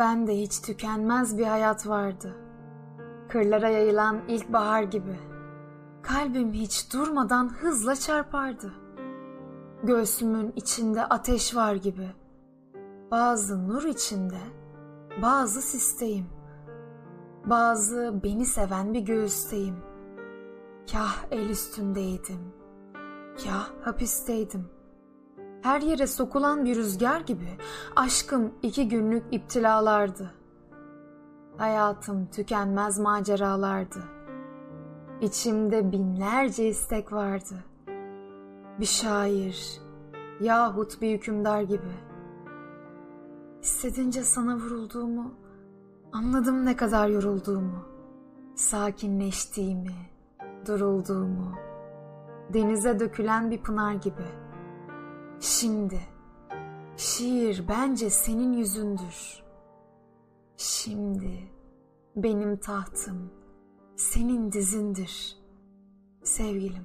Ben de hiç tükenmez bir hayat vardı. Kırlara yayılan ilkbahar gibi. Kalbim hiç durmadan hızla çarpardı. Göğsümün içinde ateş var gibi. Bazı nur içinde, bazı sisteyim. Bazı beni seven bir göğüsteyim. Kah el üstündeydim, kah hapisteydim. Her yere sokulan bir rüzgar gibi aşkım iki günlük iptilalardı. Hayatım tükenmez maceralardı. İçimde binlerce istek vardı. Bir şair yahut bir hükümdar gibi. Hissedince sana vurulduğumu, anladım ne kadar yorulduğumu, sakinleştiğimi, durulduğumu, denize dökülen bir pınar gibi. Şimdi şiir bence senin yüzündür. Şimdi benim tahtım senin dizindir. Sevgilim,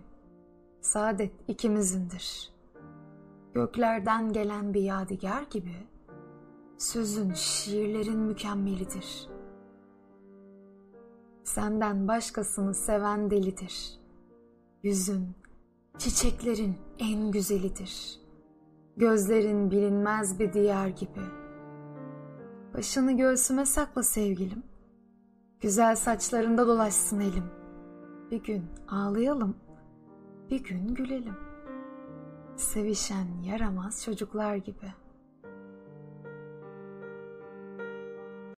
saadet ikimizindir. Göklerden gelen bir yadigar gibi sözün şiirlerin mükemmelidir.'' Senden başkasını seven delidir. Yüzün, çiçeklerin en güzelidir. Gözlerin bilinmez bir diyar gibi. Başını göğsüme sakla sevgilim. Güzel saçlarında dolaşsın elim. Bir gün ağlayalım, bir gün gülelim. Sevişen yaramaz çocuklar gibi.''